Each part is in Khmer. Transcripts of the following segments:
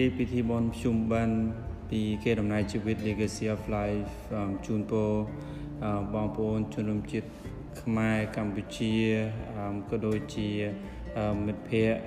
រាយពិធីបុណ្យភ្ជុំបិណ្ឌពីគេដំណើរជីវិត Legacy of Life ជូនពរបងប្អូនជនរួមជាតិខ្មែរកម្ពុជាក៏ដូចជាមិត្តភ័ក្តិ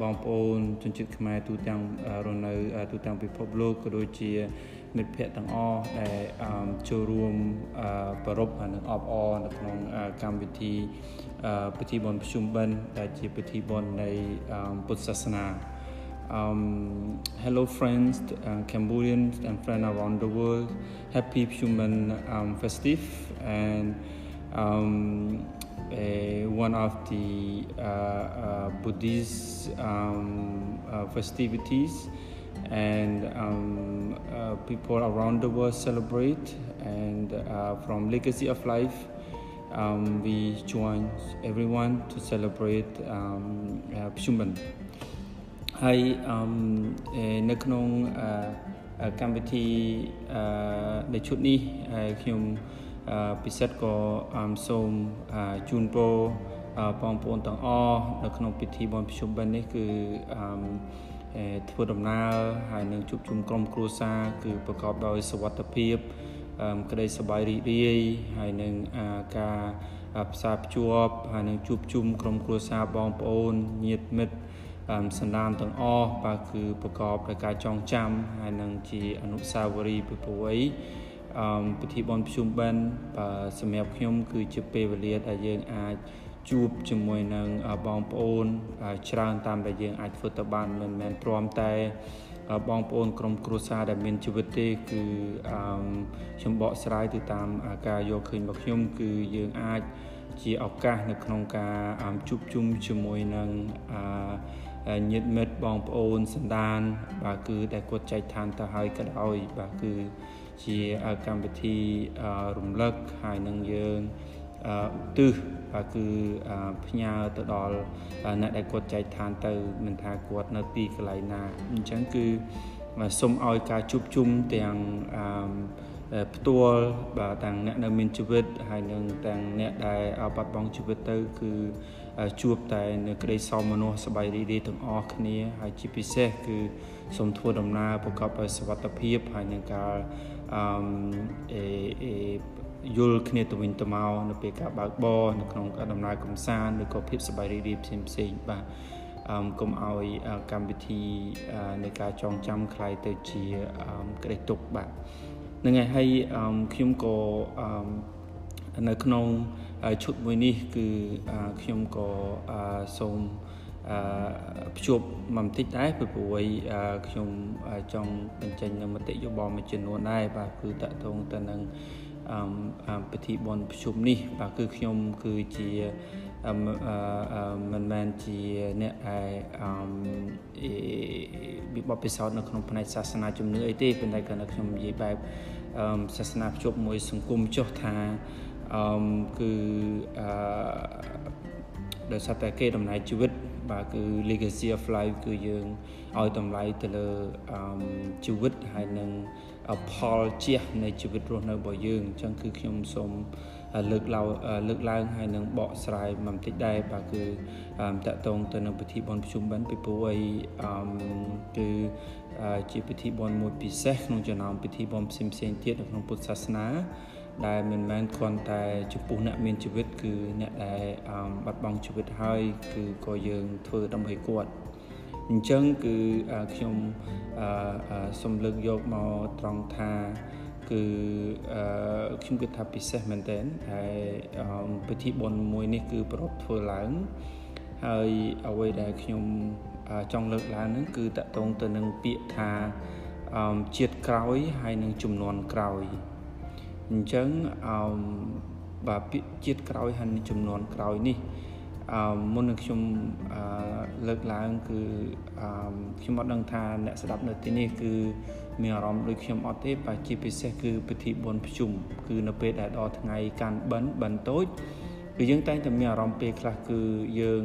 បងប្អូនជនជាតិខ្មែរទូទាំងរស់នៅទូទាំងពិភពលោកក៏ដូចជាមិត្តភ័ក្តិទាំងអស់ដែលចូលរួមប្រពៃនិងអបអរនៅក្នុងកម្មវិធីពិធីបុណ្យភ្ជុំបិណ្ឌដែលជាពិធីបុណ្យនៃពុទ្ធសាសនា Um, hello friends, uh, Cambodians and friends around the world. Happy Human um, Festive and um, one of the uh, uh, Buddhist um, uh, festivities and um, uh, people around the world celebrate and from Legacy of Life um, we join everyone to celebrate Shumban. ហើយនៅក្នុងកម្មវិធីនៃឈុតនេះខ្ញុំពិសិដ្ឋក៏សូមជូនពរបងប្អូនទាំងអស់នៅក្នុងពិធីបុណ្យភ្ជុំបិណ្ឌនេះគឺធ្វើដំណើរហើយនឹងជួបជុំក្រុមគ្រួសារគឺប្រកបដោយសុវត្ថិភាពក្តីសប្បាយរីករាយហើយនឹងការផ្សារភ្ជាប់ហើយនឹងជួបជុំក្រុមគ្រួសារបងប្អូនញាតិមិត្ត សន្តានទាំងអស់បាទគឺប្រកបដោយការចងចាំហើយនឹងជាអនុស្សាវរីយ៍ពីប្រវ័យអឺពិធីបុណ្យភ្ជុំបិណ្ឌបាទសម្រាប់ខ្ញុំ គឺជាពេលវេលាដែលយើងអាចជួបជាមួយនឹងបងប្អូនច្រើនតាមដែលយើងអាចធ្វើទៅបានមិនមែនទ្រាំតែបងប្អូនក្រុមគ្រួសារដែលមានជីវិតទេគឺអឺខ្ញុំបកស្រាយទៅតាមការយកឃើញរបស់ខ្ញុំ គឺយើងអាចជាឱកាសនៅក្នុងការជួបជុំជាមួយនឹងអឺ ញាតិមិត្តបងប្អូនសន្តាន បាទគឺតែគាត់ចែកឋានទៅហើយក៏ដោយបាទគឺជាកម្មវិធីរំលឹកហើយនឹងយើងឧទ្ទិសបាទគឺផ្ញើទៅដល់អ្នកដែលគាត់ចែកឋានទៅមិនថាគាត់នៅទីកន្លែងណាអញ្ចឹងគឺសូមឲ្យការជួបជុំទាំង ផ្ទាល់បាទទាំងអ្នកនៅមានជីវិតហើយនឹងទាំងអ្នកដែលបាត់បង់ជីវិតទៅគឺជួបតែនៅក្តីសោមនស្សសប្បាយរីករាយទាំងអស់គ្នាហើយជាពិសេសគឺសូមធ្វើដំណើរប្រកបដោយសុវត្ថិភាពហើយនឹងការអឺអេយល់គ្នាទៅវិញទៅមកនៅពេលការបើកបរនៅក្នុងដំណើរកំសាន្តឬក៏ភាពសប្បាយរីករាយផ្សេងផ្សេងបាទអឺកុំឲ្យកម្មវិធីនៃការចងចាំคล้ายទៅជាក្តីទុកបាទ ហ្នឹងហើយហើយខ្ញុំក៏នៅក្នុងឈុតមួយនេះគឺខ្ញុំក៏សូមភ្ជាប់មកបន្តិចដែរពីព្រោះខ្ញុំចង់បញ្ចេញនៅមតិយោបល់មួយចំនួនដែរបាទគឺតកតងទៅនឹងពិធីបុណ្យប្រជុំនេះបាទគឺខ្ញុំគឺជា មិនមែនជាអ្នកដែលវិបត្តិពិសោធន៍នៅក្នុងផ្នែកសាសនាជំនឿអីទេប៉ុន្តែគ្រាន់តែខ្ញុំនិយាយបែបសាសនាភ្ជាប់មួយសង្គមចុះថាអឺគឺអឺដោយសារតែគេដំណើរជីវិតបាទគឺ legacy of life គឺយើងឲ្យតម្លៃទៅលើអឺជីវិតហើយនឹងផលជះនៃជីវិតរស់នៅរបស់យើងអញ្ចឹងគឺខ្ញុំសូម លើកឡើងលើកឡើងហើយនឹងបកស្រាយបន្តិចដែរបាទគឺតកតងទៅនឹងពិធីបុណ្យប្រជុំបិណ្ឌពីព្រោះអីគឺជាពិធីបុណ្យមួយពិសេសក្នុងចំណោមពិធីបុណ្យផ្សេងផ្សេងទៀតនៅក្នុងពុទ្ធសាសនាដែលមិនមែនគ្រាន់តែចំពោះអ្នកមានជីវិត គឺអ្នកដែលបាត់បង់ជីវិតហើយគឺក៏យើងធ្វើដើម្បីគាត់អញ្ចឹងគឺខ្ញុំសូមលើកយកមកត្រង់ថា គឺខ្ញុំគិតថាពិសេសមែនទែនហើយពិធីបុណ្យមួយនេះគឺប្រពធ្វើឡើងហើយអ្វីដែលខ្ញុំចង់លើកឡើងហ្នឹងគឺតកតងទៅនឹងពាក្យថាជាតិក្រោយហើយនឹងចំនួនក្រោយអញ្ចឹងអឺបាទពាក្យជាតិក្រោយហើយចំនួនក្រោយនេះអឺមុននឹងខ្ញុំអឺលើកឡើងគឺអឺខ្ញុំអត់ដឹងថាអ្នកស្ដាប់នៅទីនេះគឺ មានអារម្មណ៍ដូចខ្ញុំអត់ទេបាទជាពិសេសគឺពិធីបុណ្យភ្ជុំគឺនៅពេលដែលដល់ថ្ងៃកាន់បិណ្ឌបិណ្ឌតូចគឺយើងតែងតែមានអារម្មណ៍ពេលខ្លះគឺយើង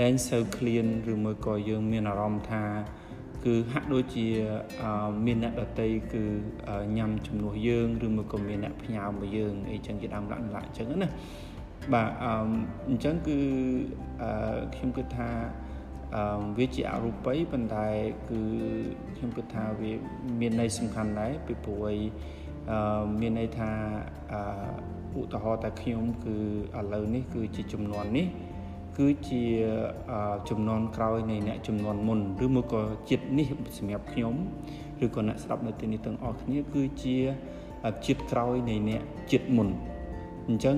លែងសូវឃ្លានឬមួយក៏យើងមានអារម្មណ៍ថាគឺហាក់ដូចជាមានអ្នកដតីគឺញ៉ាំជំនួសយើងឬមួយក៏មានអ្នកផ្ញើមកយើងអីចឹងជាដើមឡាក់ឡាក់ចឹងណាបាទអញ្ចឹងគឺខ្ញុំគិតថាអឺ វាជាអរូបីប៉ុន្តែគឺខ្ញុំគិតថាវាមានន័យសំខាន់ដែរពីព្រោះអីអឺមានន័យថាអឺឧទាហរណ៍តែខ្ញុំគឺឥឡូវនេះគឺជាចំនួននេះគឺជាចំនួនក្រោយនៃអ្នកចំនួនមុនឬមកក៏ចិត្តនេះសម្រាប់ខ្ញុំឬក៏អ្នកស្ដាប់នៅទីនេះទាំងអស់គ្នាគឺជាចិត្តក្រោយនៃអ្នកចិត្តមុនអញ្ចឹង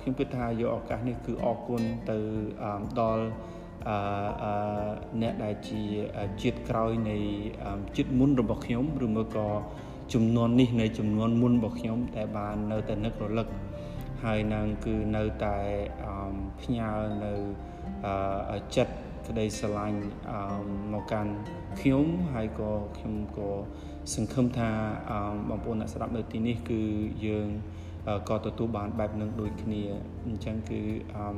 ខ្ញុំគិតថាយកឱកាសនេះគឺអរគុណទៅដល់ អឺអ្នកដែលជាជាតិក្រោយនៃជាតិមុនរបស់ខ្ញុំឬមកក៏ចំនួននេះនៃចំនួនមុនរបស់ខ្ញុំតែបាននៅតែនឹករលឹកហើយនឹងគឺនៅតែផ្ញើនៅចិត្តក្តីស្រឡាញ់មកកាន់ខ្ញុំហើយក៏ខ្ញុំក៏សង្ឃឹមថាបងប្អូនអ្នកស្ដាប់នៅទីនេះគឺយើងក៏ទទួលបានបែបនឹងដូចគ្នាអញ្ចឹងគឺអា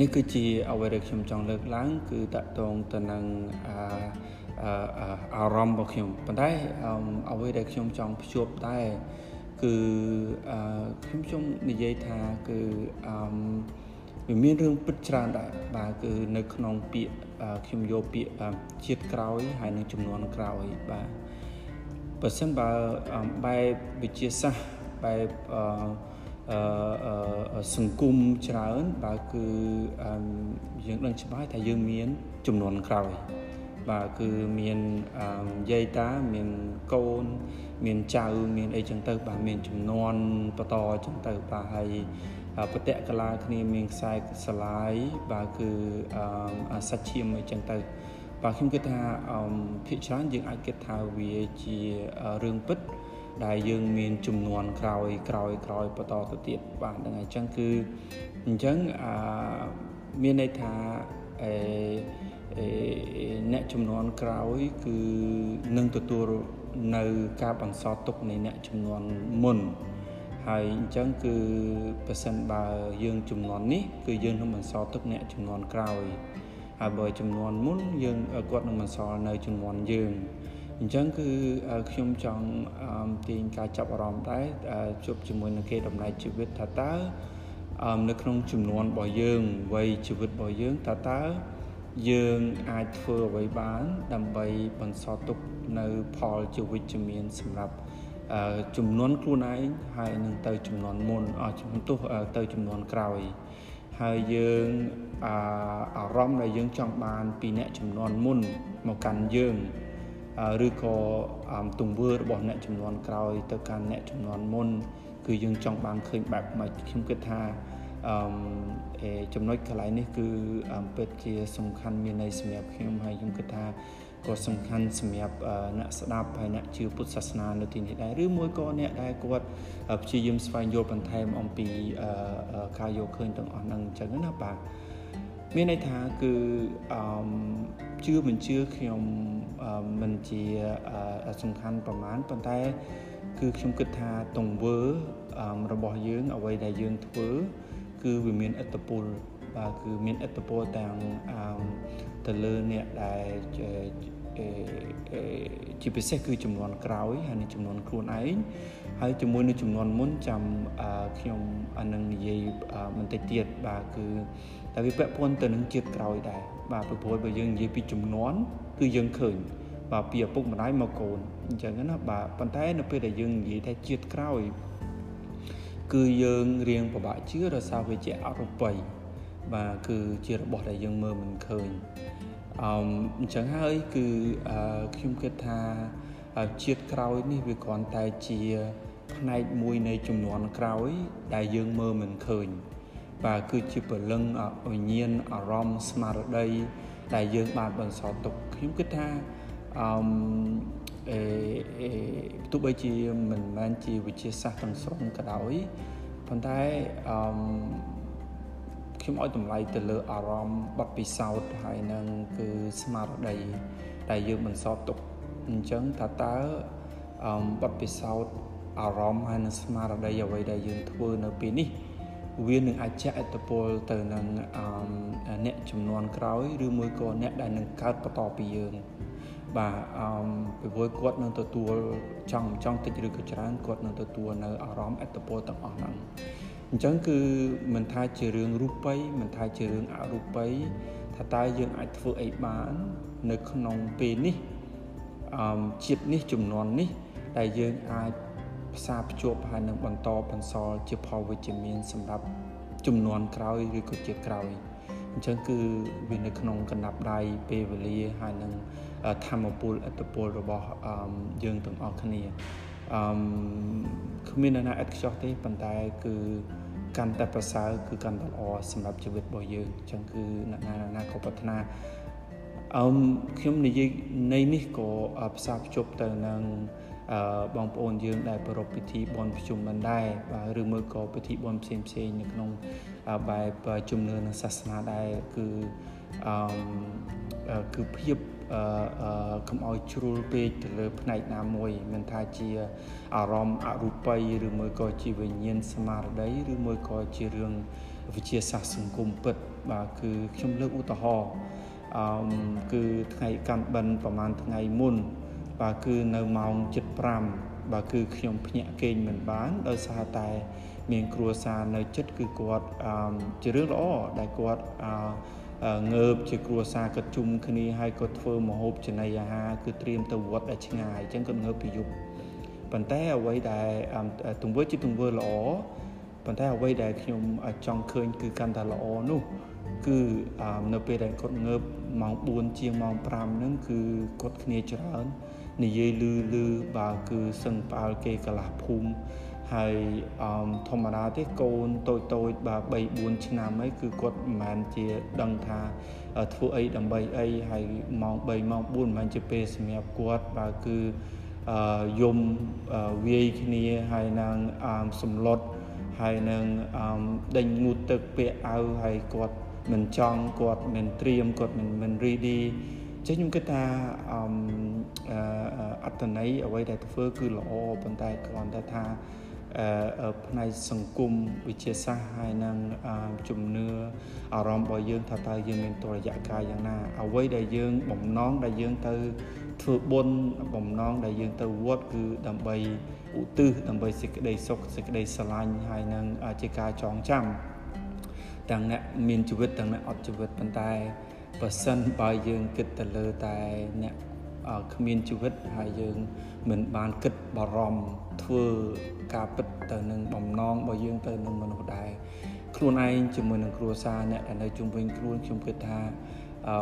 នេះគឺជាអ្វីដែលខ្ញុំចង់លើកឡើង គឺតកតងទៅនឹងអារម្មណ៍របស់ខ្ញុំប៉ុន្តែអ្វីដែលខ្ញុំចង់ភ្ជាប់តែគឺខ្ញុំចង់និយាយថាគឺអឺវាមានរឿងពិតច្រើនដែរបាទគឺនៅក្នុងពាក្យខ្ញុំយកពាក្យជាតិក្រោយហើយនឹងចំនួនក្រោយបាទបើសិនបើបែបវិទ្យាសាស្ត្របែប អឺសង្គមច្រើនបើគឺយើងដឹងច្បាស់ថាយើងមានចំនួនក្រោយបាទគឺមានយាយតាមានកូន មានចៅមានអីចឹងទៅ បាទមានចំនួនបន្តចឹងទៅបាទហើយបតកលាគ្នាមានខ្សែស្លាយបាទគឺសាច់ឈាមអីចឹងទៅបាទខ្ញុំគិតថាភាគច្រើនយើងអាចគិតថាវាជារឿងពិត ដែលយើងមានចំនួនក្រោយក្រោយក្រោយបន្តទៅទៀតបាទហ្នឹងហើយអញ្ចឹងគឺអញ្ចឹងអាមានន័យថាអេអ្នកចំនួនក្រោយគឺនឹងទទួលនៅការបន្សល់ទុកនៃអ្នកចំនួនមុនហើយអញ្ចឹងគឺប្រសិនបើយើងចំនួននេះគឺយើងនឹងបន្សល់ទុកអ្នកចំនួនក្រោយហើយបើចំនួនមុនយើងគាត់នឹងបន្សល់នៅចំនួនយើង អញ្ចឹងគឺខ្ញុំចង់ទាញការចាប់អារម្មណ៍ដែរជួបជាមួយនឹងគេដំណើរជីវិតថាតើនៅក្នុងចំនួនរបស់យើងវ័យជីវិតរបស់យើងថាតើយើងអាចធ្វើអ្វីបាន ដើម្បីបន្សល់ទុកនៅផលជាវិជ្ជមានសម្រាប់ចំនួនខ្លួនឯងហើយនឹងទៅចំនួនមុនអស់ចំនួនទោះទៅចំនួនក្រោយហើយយើងអារម្មណ៍ដែលយើងចង់បានពីអ្នកចំនួនមុនមកកាន់យើង ឬក៏ទង្វើរបស់អ្នកចំនួនក្រោយទៅកាន់អ្នកចំនួនមុន គឺយើងចង់បានឃើញបែបម៉េចខ្ញុំគិតថាអឺចំណុចកន្លែងនេះគឺពិតជាសំខាន់មានន័យសម្រាប់ខ្ញុំហើយខ្ញុំគិតថាក៏សំខាន់សម្រាប់អ្នកស្ដាប់ហើយអ្នកជឿពុទ្ធសាសនានៅទីនេះដែរឬមួយក៏អ្នកដែលគាត់ព្យាយាមស្វែងយល់បន្ថែមអំពីការយកឃើញទាំងអស់ហ្នឹងអញ្ចឹងណាបាទ មានន័យថាគឺអឺជឿមិនជឿខ្ញុំមិនជាសំខាន់ប្រមាណប៉ុន្តែ គឺខ្ញុំគិតថាទង្វើរបស់យើងអ្វីដែលយើងធ្វើ គឺវាមានឥទ្ធិពលបាទគឺមានឥទ្ធិពលទាំងទៅលើអ្នកដែល ជាពិសេសគឺចំនួនក្រោយហើយនឹងចំនួនខ្លួនឯងហើយជាមួយនឹងចំនួនមុនចាំខ្ញុំអានឹងនិយាយបន្តិចទៀតបាទគឺតែវាពាក់ព័ន្ធទៅនឹងជាតិក្រោយដែរបាទព្រោះបើយើងនិយាយពីចំនួនគឺយើងឃើញបាទពីឪពុកម្ដាយមកកូនអញ្ចឹងណាបាទប៉ុន្តែនៅពេលដែលយើងនិយាយថាជាតិក្រោយគឺយើងរៀងពិបាកជឿដោយសារវាជាអរូបីបាទគឺជារបស់ដែលយើងមើលមិនឃើញ អឺអញ្ចឹងហើយគឺខ្ញុំគិតថាជាតិក្រោយនេះវាគ្រាន់តែជាផ្នែកមួយនៃចំនួនក្រោយ ដែលយើងមើលមិនឃើញបាទគឺជាពលឹងវិញ្ញាណអារម្មណ៍ស្មារតីដែលយើងបានបន្សល់ទុកខ្ញុំគិតថាអឺអេទោះបីជាមិនមែនជាវិទ្យាសាស្ត្រទាំងស្រុងក៏ដោយប៉ុន្តែអឺ ខ្ញុំឲ្យតម្លៃទៅលើអារម្មណ៍បទពិសោធន៍ហើយនឹងគឺស្មារតីដែលយើងបន្សល់ទុកអញ្ចឹងថាតើអឺបទពិសោធន៍អារម្មណ៍ហើយនឹងស្មារតីអ្វីដែលយើងធ្វើនៅពេលនេះវានឹងអាចជះឥទ្ធិពលទៅនឹងអ្នកចំនួនក្រោយឬមួយក៏អ្នកដែលនឹងកើតបន្តពីយើងបាទអឺពីព្រោះគាត់នឹងទទួលចង់ចង់តិចឬក៏ច្រើនគាត់នឹងទទួលនៅអារម្មណ៍ឥទ្ធិពលទាំងអស់ហ្នឹង អញ្ចឹងគឺមិនថាជារឿងរូបិយមិនថាជារឿងអរូបិយថាតើយើងអាចធ្វើអីបាន នៅក្នុងពេលនេះអឺជាតិនេះចំនួននេះដែលយើងអាចផ្សារភ្ជាប់ហើយនឹងបន្តបន្សល់ជាផលវិជ្ជមានសម្រាប់ចំនួនក្រោយឬក៏ជាក្រោយអញ្ចឹងគឺវានៅក្នុងកណ្ដាប់ដៃពេលវេលាហើយនឹងធម្មពលអត្តពលរបស់យើងទាំងអស់គ្នា អឺគ្មាននរណាឥតខ្ចោះទេប៉ុន្តែគឺកាន់តែប្រសើរគឺកាន់តែល្អសម្រាប់ជីវិតរបស់យើងអញ្ចឹងគឺអ្នកណាណាក៏ប្រាថ្នាអឺខ្ញុំនិយាយនៃនេះក៏ផ្សារភ្ជាប់ទៅនឹងអឺបងប្អូនយើងដែលប្រពៃពិធីបន់ប្រជុំបានដែរបាទឬមួយក៏ពិធីបន់ផ្សេងផ្សេងនៅក្នុងបែបជំនឿនិងសាសនាដែរគឺអឺគឺភាព អឺកុំឲ្យជ្រុលពេកទៅលើផ្នែកណាមួយមិនថាជាអារម្មណ៍អរូបីឬមួយក៏ជាវិញ្ញាណស្មារតីឬមួយក៏ជារឿងវិជាសាស្ត្រសង្គមពិតបាទគឺខ្ញុំលើកឧទាហរណ៍អឺគឺថ្ងៃកាន់បិណ្ឌប្រហែលថ្ងៃមុនបាទគឺនៅម៉ោង7:05បាទគឺខ្ញុំភ្ញាក់គេងមិនបានដោយសារតែមានគ្រួសារនៅចិត្តគឺគាត់ជារឿងល្អដែលគាត់ ងើបជាគ្រួសារគាត់ជុំគ្នាហើយគាត់ធ្វើម្ហូបចំណីអាហារគឺត្រៀមទៅវត្តដែលឆ្ងាយអញ្ចឹងគាត់ងើបពីយប់ប៉ុន្តែអ្វីដែលទង្វើជាទង្វើល្អប៉ុន្តែអ្វីដែលខ្ញុំចង់ឃើញគឺកាន់តែល្អនោះគឺនៅពេលដែលគាត់ងើបម៉ោង4ជាងម៉ោង5ហ្នឹងគឺគាត់គ្នាច្រើននិយាយលឺលឺបើគឺសឹងផ្អើលគេកន្លះភូមិ ហើយអមធម្មតាទេកូនតូចតូចបាទ3 4ឆ្នាំអីគឺគាត់មិនមែនជាដឹងថាធ្វើអីដើម្បីអីហើយម៉ោង3ម៉ោង4មិនមែនជាពេលសម្រាប់គាត់បាទគឺអឺយំវាយគ្នាហើយនឹងអមសម្លុតហើយនឹងអមដេញងូតទឹកពាក់អាវហើយគាត់មិនចង់គាត់មិនត្រៀមគាត់មិនមិន ready ចឹងខ្ញុំគិតថាអមអត្តន័យអ្វីដែលធ្វើគឺល្អប៉ុន្តែគ្រាន់តែថា ផ្នែកសង្គមវិទ្យាសាស្ត្រហើយនឹងជំនឿអារម្មណ៍របស់យើងថាតើយើងមានតរយៈកាយយ៉ាងណាអ្វីដែលយើងបំណងដែលយើងទៅធ្វើបុណ្យបំណងដែលយើងទៅវត្តគឺដើម្បីឧទ្ទិសដើម្បីសេចក្តីសុខសេចក្តីស្រឡាញ់ហើយនឹងជាការចងចាំទាំងអ្នកមានជីវិតទាំងអ្នកអត់ជីវិតប៉ុន្តែបើសិនបើយើងគិតទៅលើតែអ្នក គ្មានជីវិតហើយយើង មិនបានគិតបារម្ភធ្វើការពិតទៅនឹងបំណងរបស់យើងទៅនឹងមនុស្សដែរខ្លួនឯងជាមួយនឹងគ្រួសារអ្នកដែលនៅជុំវិញខ្លួនខ្ញុំគិតថាអឺ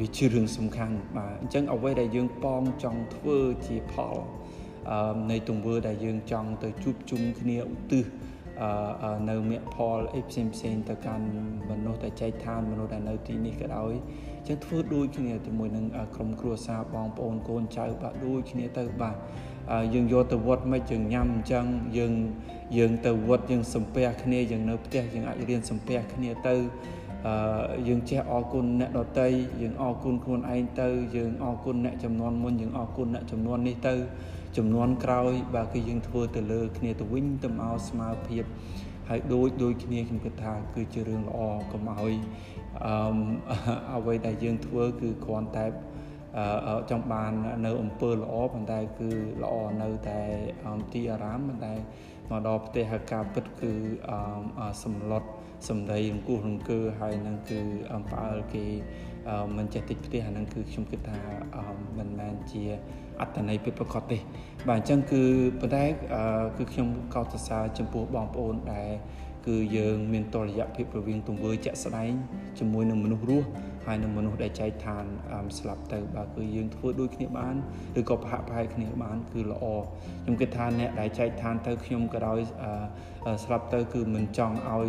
វាជារឿងសំខាន់បាទអញ្ចឹងអ្វីដែលយើងប៉ងចង់ធ្វើជាផលអឺនៃទង្វើដែលយើងចង់ទៅជួបជុំគ្នាឧទ្ទិសអឺនៅមគ្គផលអីផ្សេងផ្សេងទៅកាន់មនុស្សដែលចែកឋានមនុស្សដែលនៅទីនេះក៏ដោយអញ្ចឹងធ្វើដូចគ្នាជាមួយនឹងក្រុមគ្រួសារបងប្អូនកូនចៅបាទដូចគ្នាទៅបាទយើងយកទៅវត្តមិនយើងញ៉ាំអញ្ចឹងយើងយើងទៅវត្តយើងសំពះគ្នាយើងនៅផ្ទះយើងអាចរៀនសំពះគ្នាទៅអឺយើងចេះអរគុណអ្នកដតីយើងអរគុណខ្លួនឯងទៅយើងអរគុណអ្នកចំនួនមុនយើងអរគុណអ្នកចំនួននេះទៅចំនួនក្រោយបើគឺយើងធ្វើទៅលើគ្នាទៅវិញទៅមកស្មើភាពហើយដូចដូចគ្នាខ្ញុំគិតថាគឺជារឿងល្អកុំឲ្យ អឺអ្វីដែលយើងធ្វើគឺគ្រាន់តែចង់បាននៅអំពើល្អប៉ុន្តែគឺល្អនៅតែទីអារាមប៉ុន្តែមកដល់ប្រទេសការពិតគឺសម្លុតសម្ដីរង្គោះរង្គើហើយនឹងគឺផ្អើលគេមិនចេះតិចផ្ទះអានឹងគឺខ្ញុំគិតថាមិនមែនជាអត្តន័យពិតប្រាកដទេ បាទអញ្ចឹងគឺប៉ុន្តែគឺខ្ញុំកោតសរសើរចំពោះបងប្អូនដែល គឺយើងមានតលយៈភាពរវាងទង្វើជាក់ស្ដែងជាមួយនឹងមនុស្សរស់ហើយនឹងមនុស្សដែលចែកឋានស្លាប់ទៅបើគឺយើងធ្វើដូចគ្នាបានឬក៏ប្រហាក់ប្រហែលគ្នាបានគឺល្អខ្ញុំគិតថាអ្នកដែលចែកឋានទៅខ្ញុំក៏ដោយស្លាប់ទៅគឺមិនចង់ឲ្យ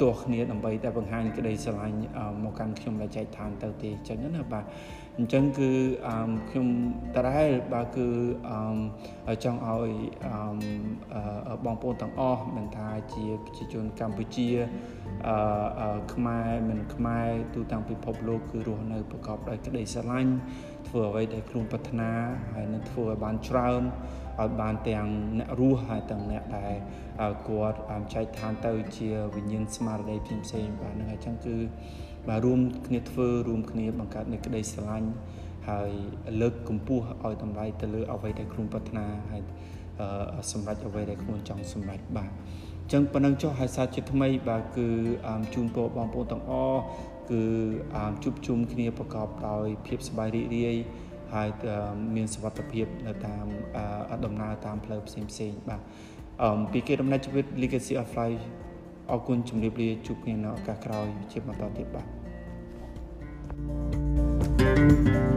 ទាស់គ្នាដើម្បីតែបង្ហាញក្តីស្រឡាញ់មកកាន់ខ្ញុំដែលចែកឋានទៅទេអញ្ចឹងណាបាទ អញ្ចឹងគឺខ្ញុំតរ៉ែលបើគឺចង់ឲ្យបងប្អូនទាំងអស់មិនថាជាប្រជាជនកម្ពុជាអឺខ្មែរមិនខ្មែរទូទាំងពិភពលោកគឺរស់នៅប្រកបដោយក្តីស្រឡាញ់ធ្វើអ្វីដែលខ្លួនប្រាថ្នាហើយនឹងធ្វើឲ្យបានច្រើនឲ្យបានទាំងអ្នករស់ហើយទាំងអ្នកដែលគាត់ចែកឋានទៅជាវិញ្ញាណស្មារតីផ្សេងៗបាទហ្នឹងហើយអញ្ចឹងគឺ បាទរួមគ្នាធ្វើរួមគ្នាបង្កើតនៅក្តីស្រឡាញ់ហើយលើកកម្ពស់ឲ្យតម្លៃទៅលើអ្វីដែលខ្លួនប្រាថ្នាហើយសម្រាប់អ្វីដែលខ្លួនចង់សម្រេចបាទអញ្ចឹងប៉ុណ្ណឹងចុះហើយសាជាថ្មីបាទគឺជូនពរបងប្អូនទាំងអស់គឺជួបជុំគ្នាប្រកបដោយភាពសប្បាយរីករាយហើយមានសុវត្ថិភាពនៅតាមដំណើរតាមផ្លូវផ្សេងផ្សេងបាទអំពីគេដំណើរជីវិត Legacy of Life អរគុណជំរាបលាជួបគ្នានៅឱកាសក្រោយជាបន្តទៀតបាទ thank you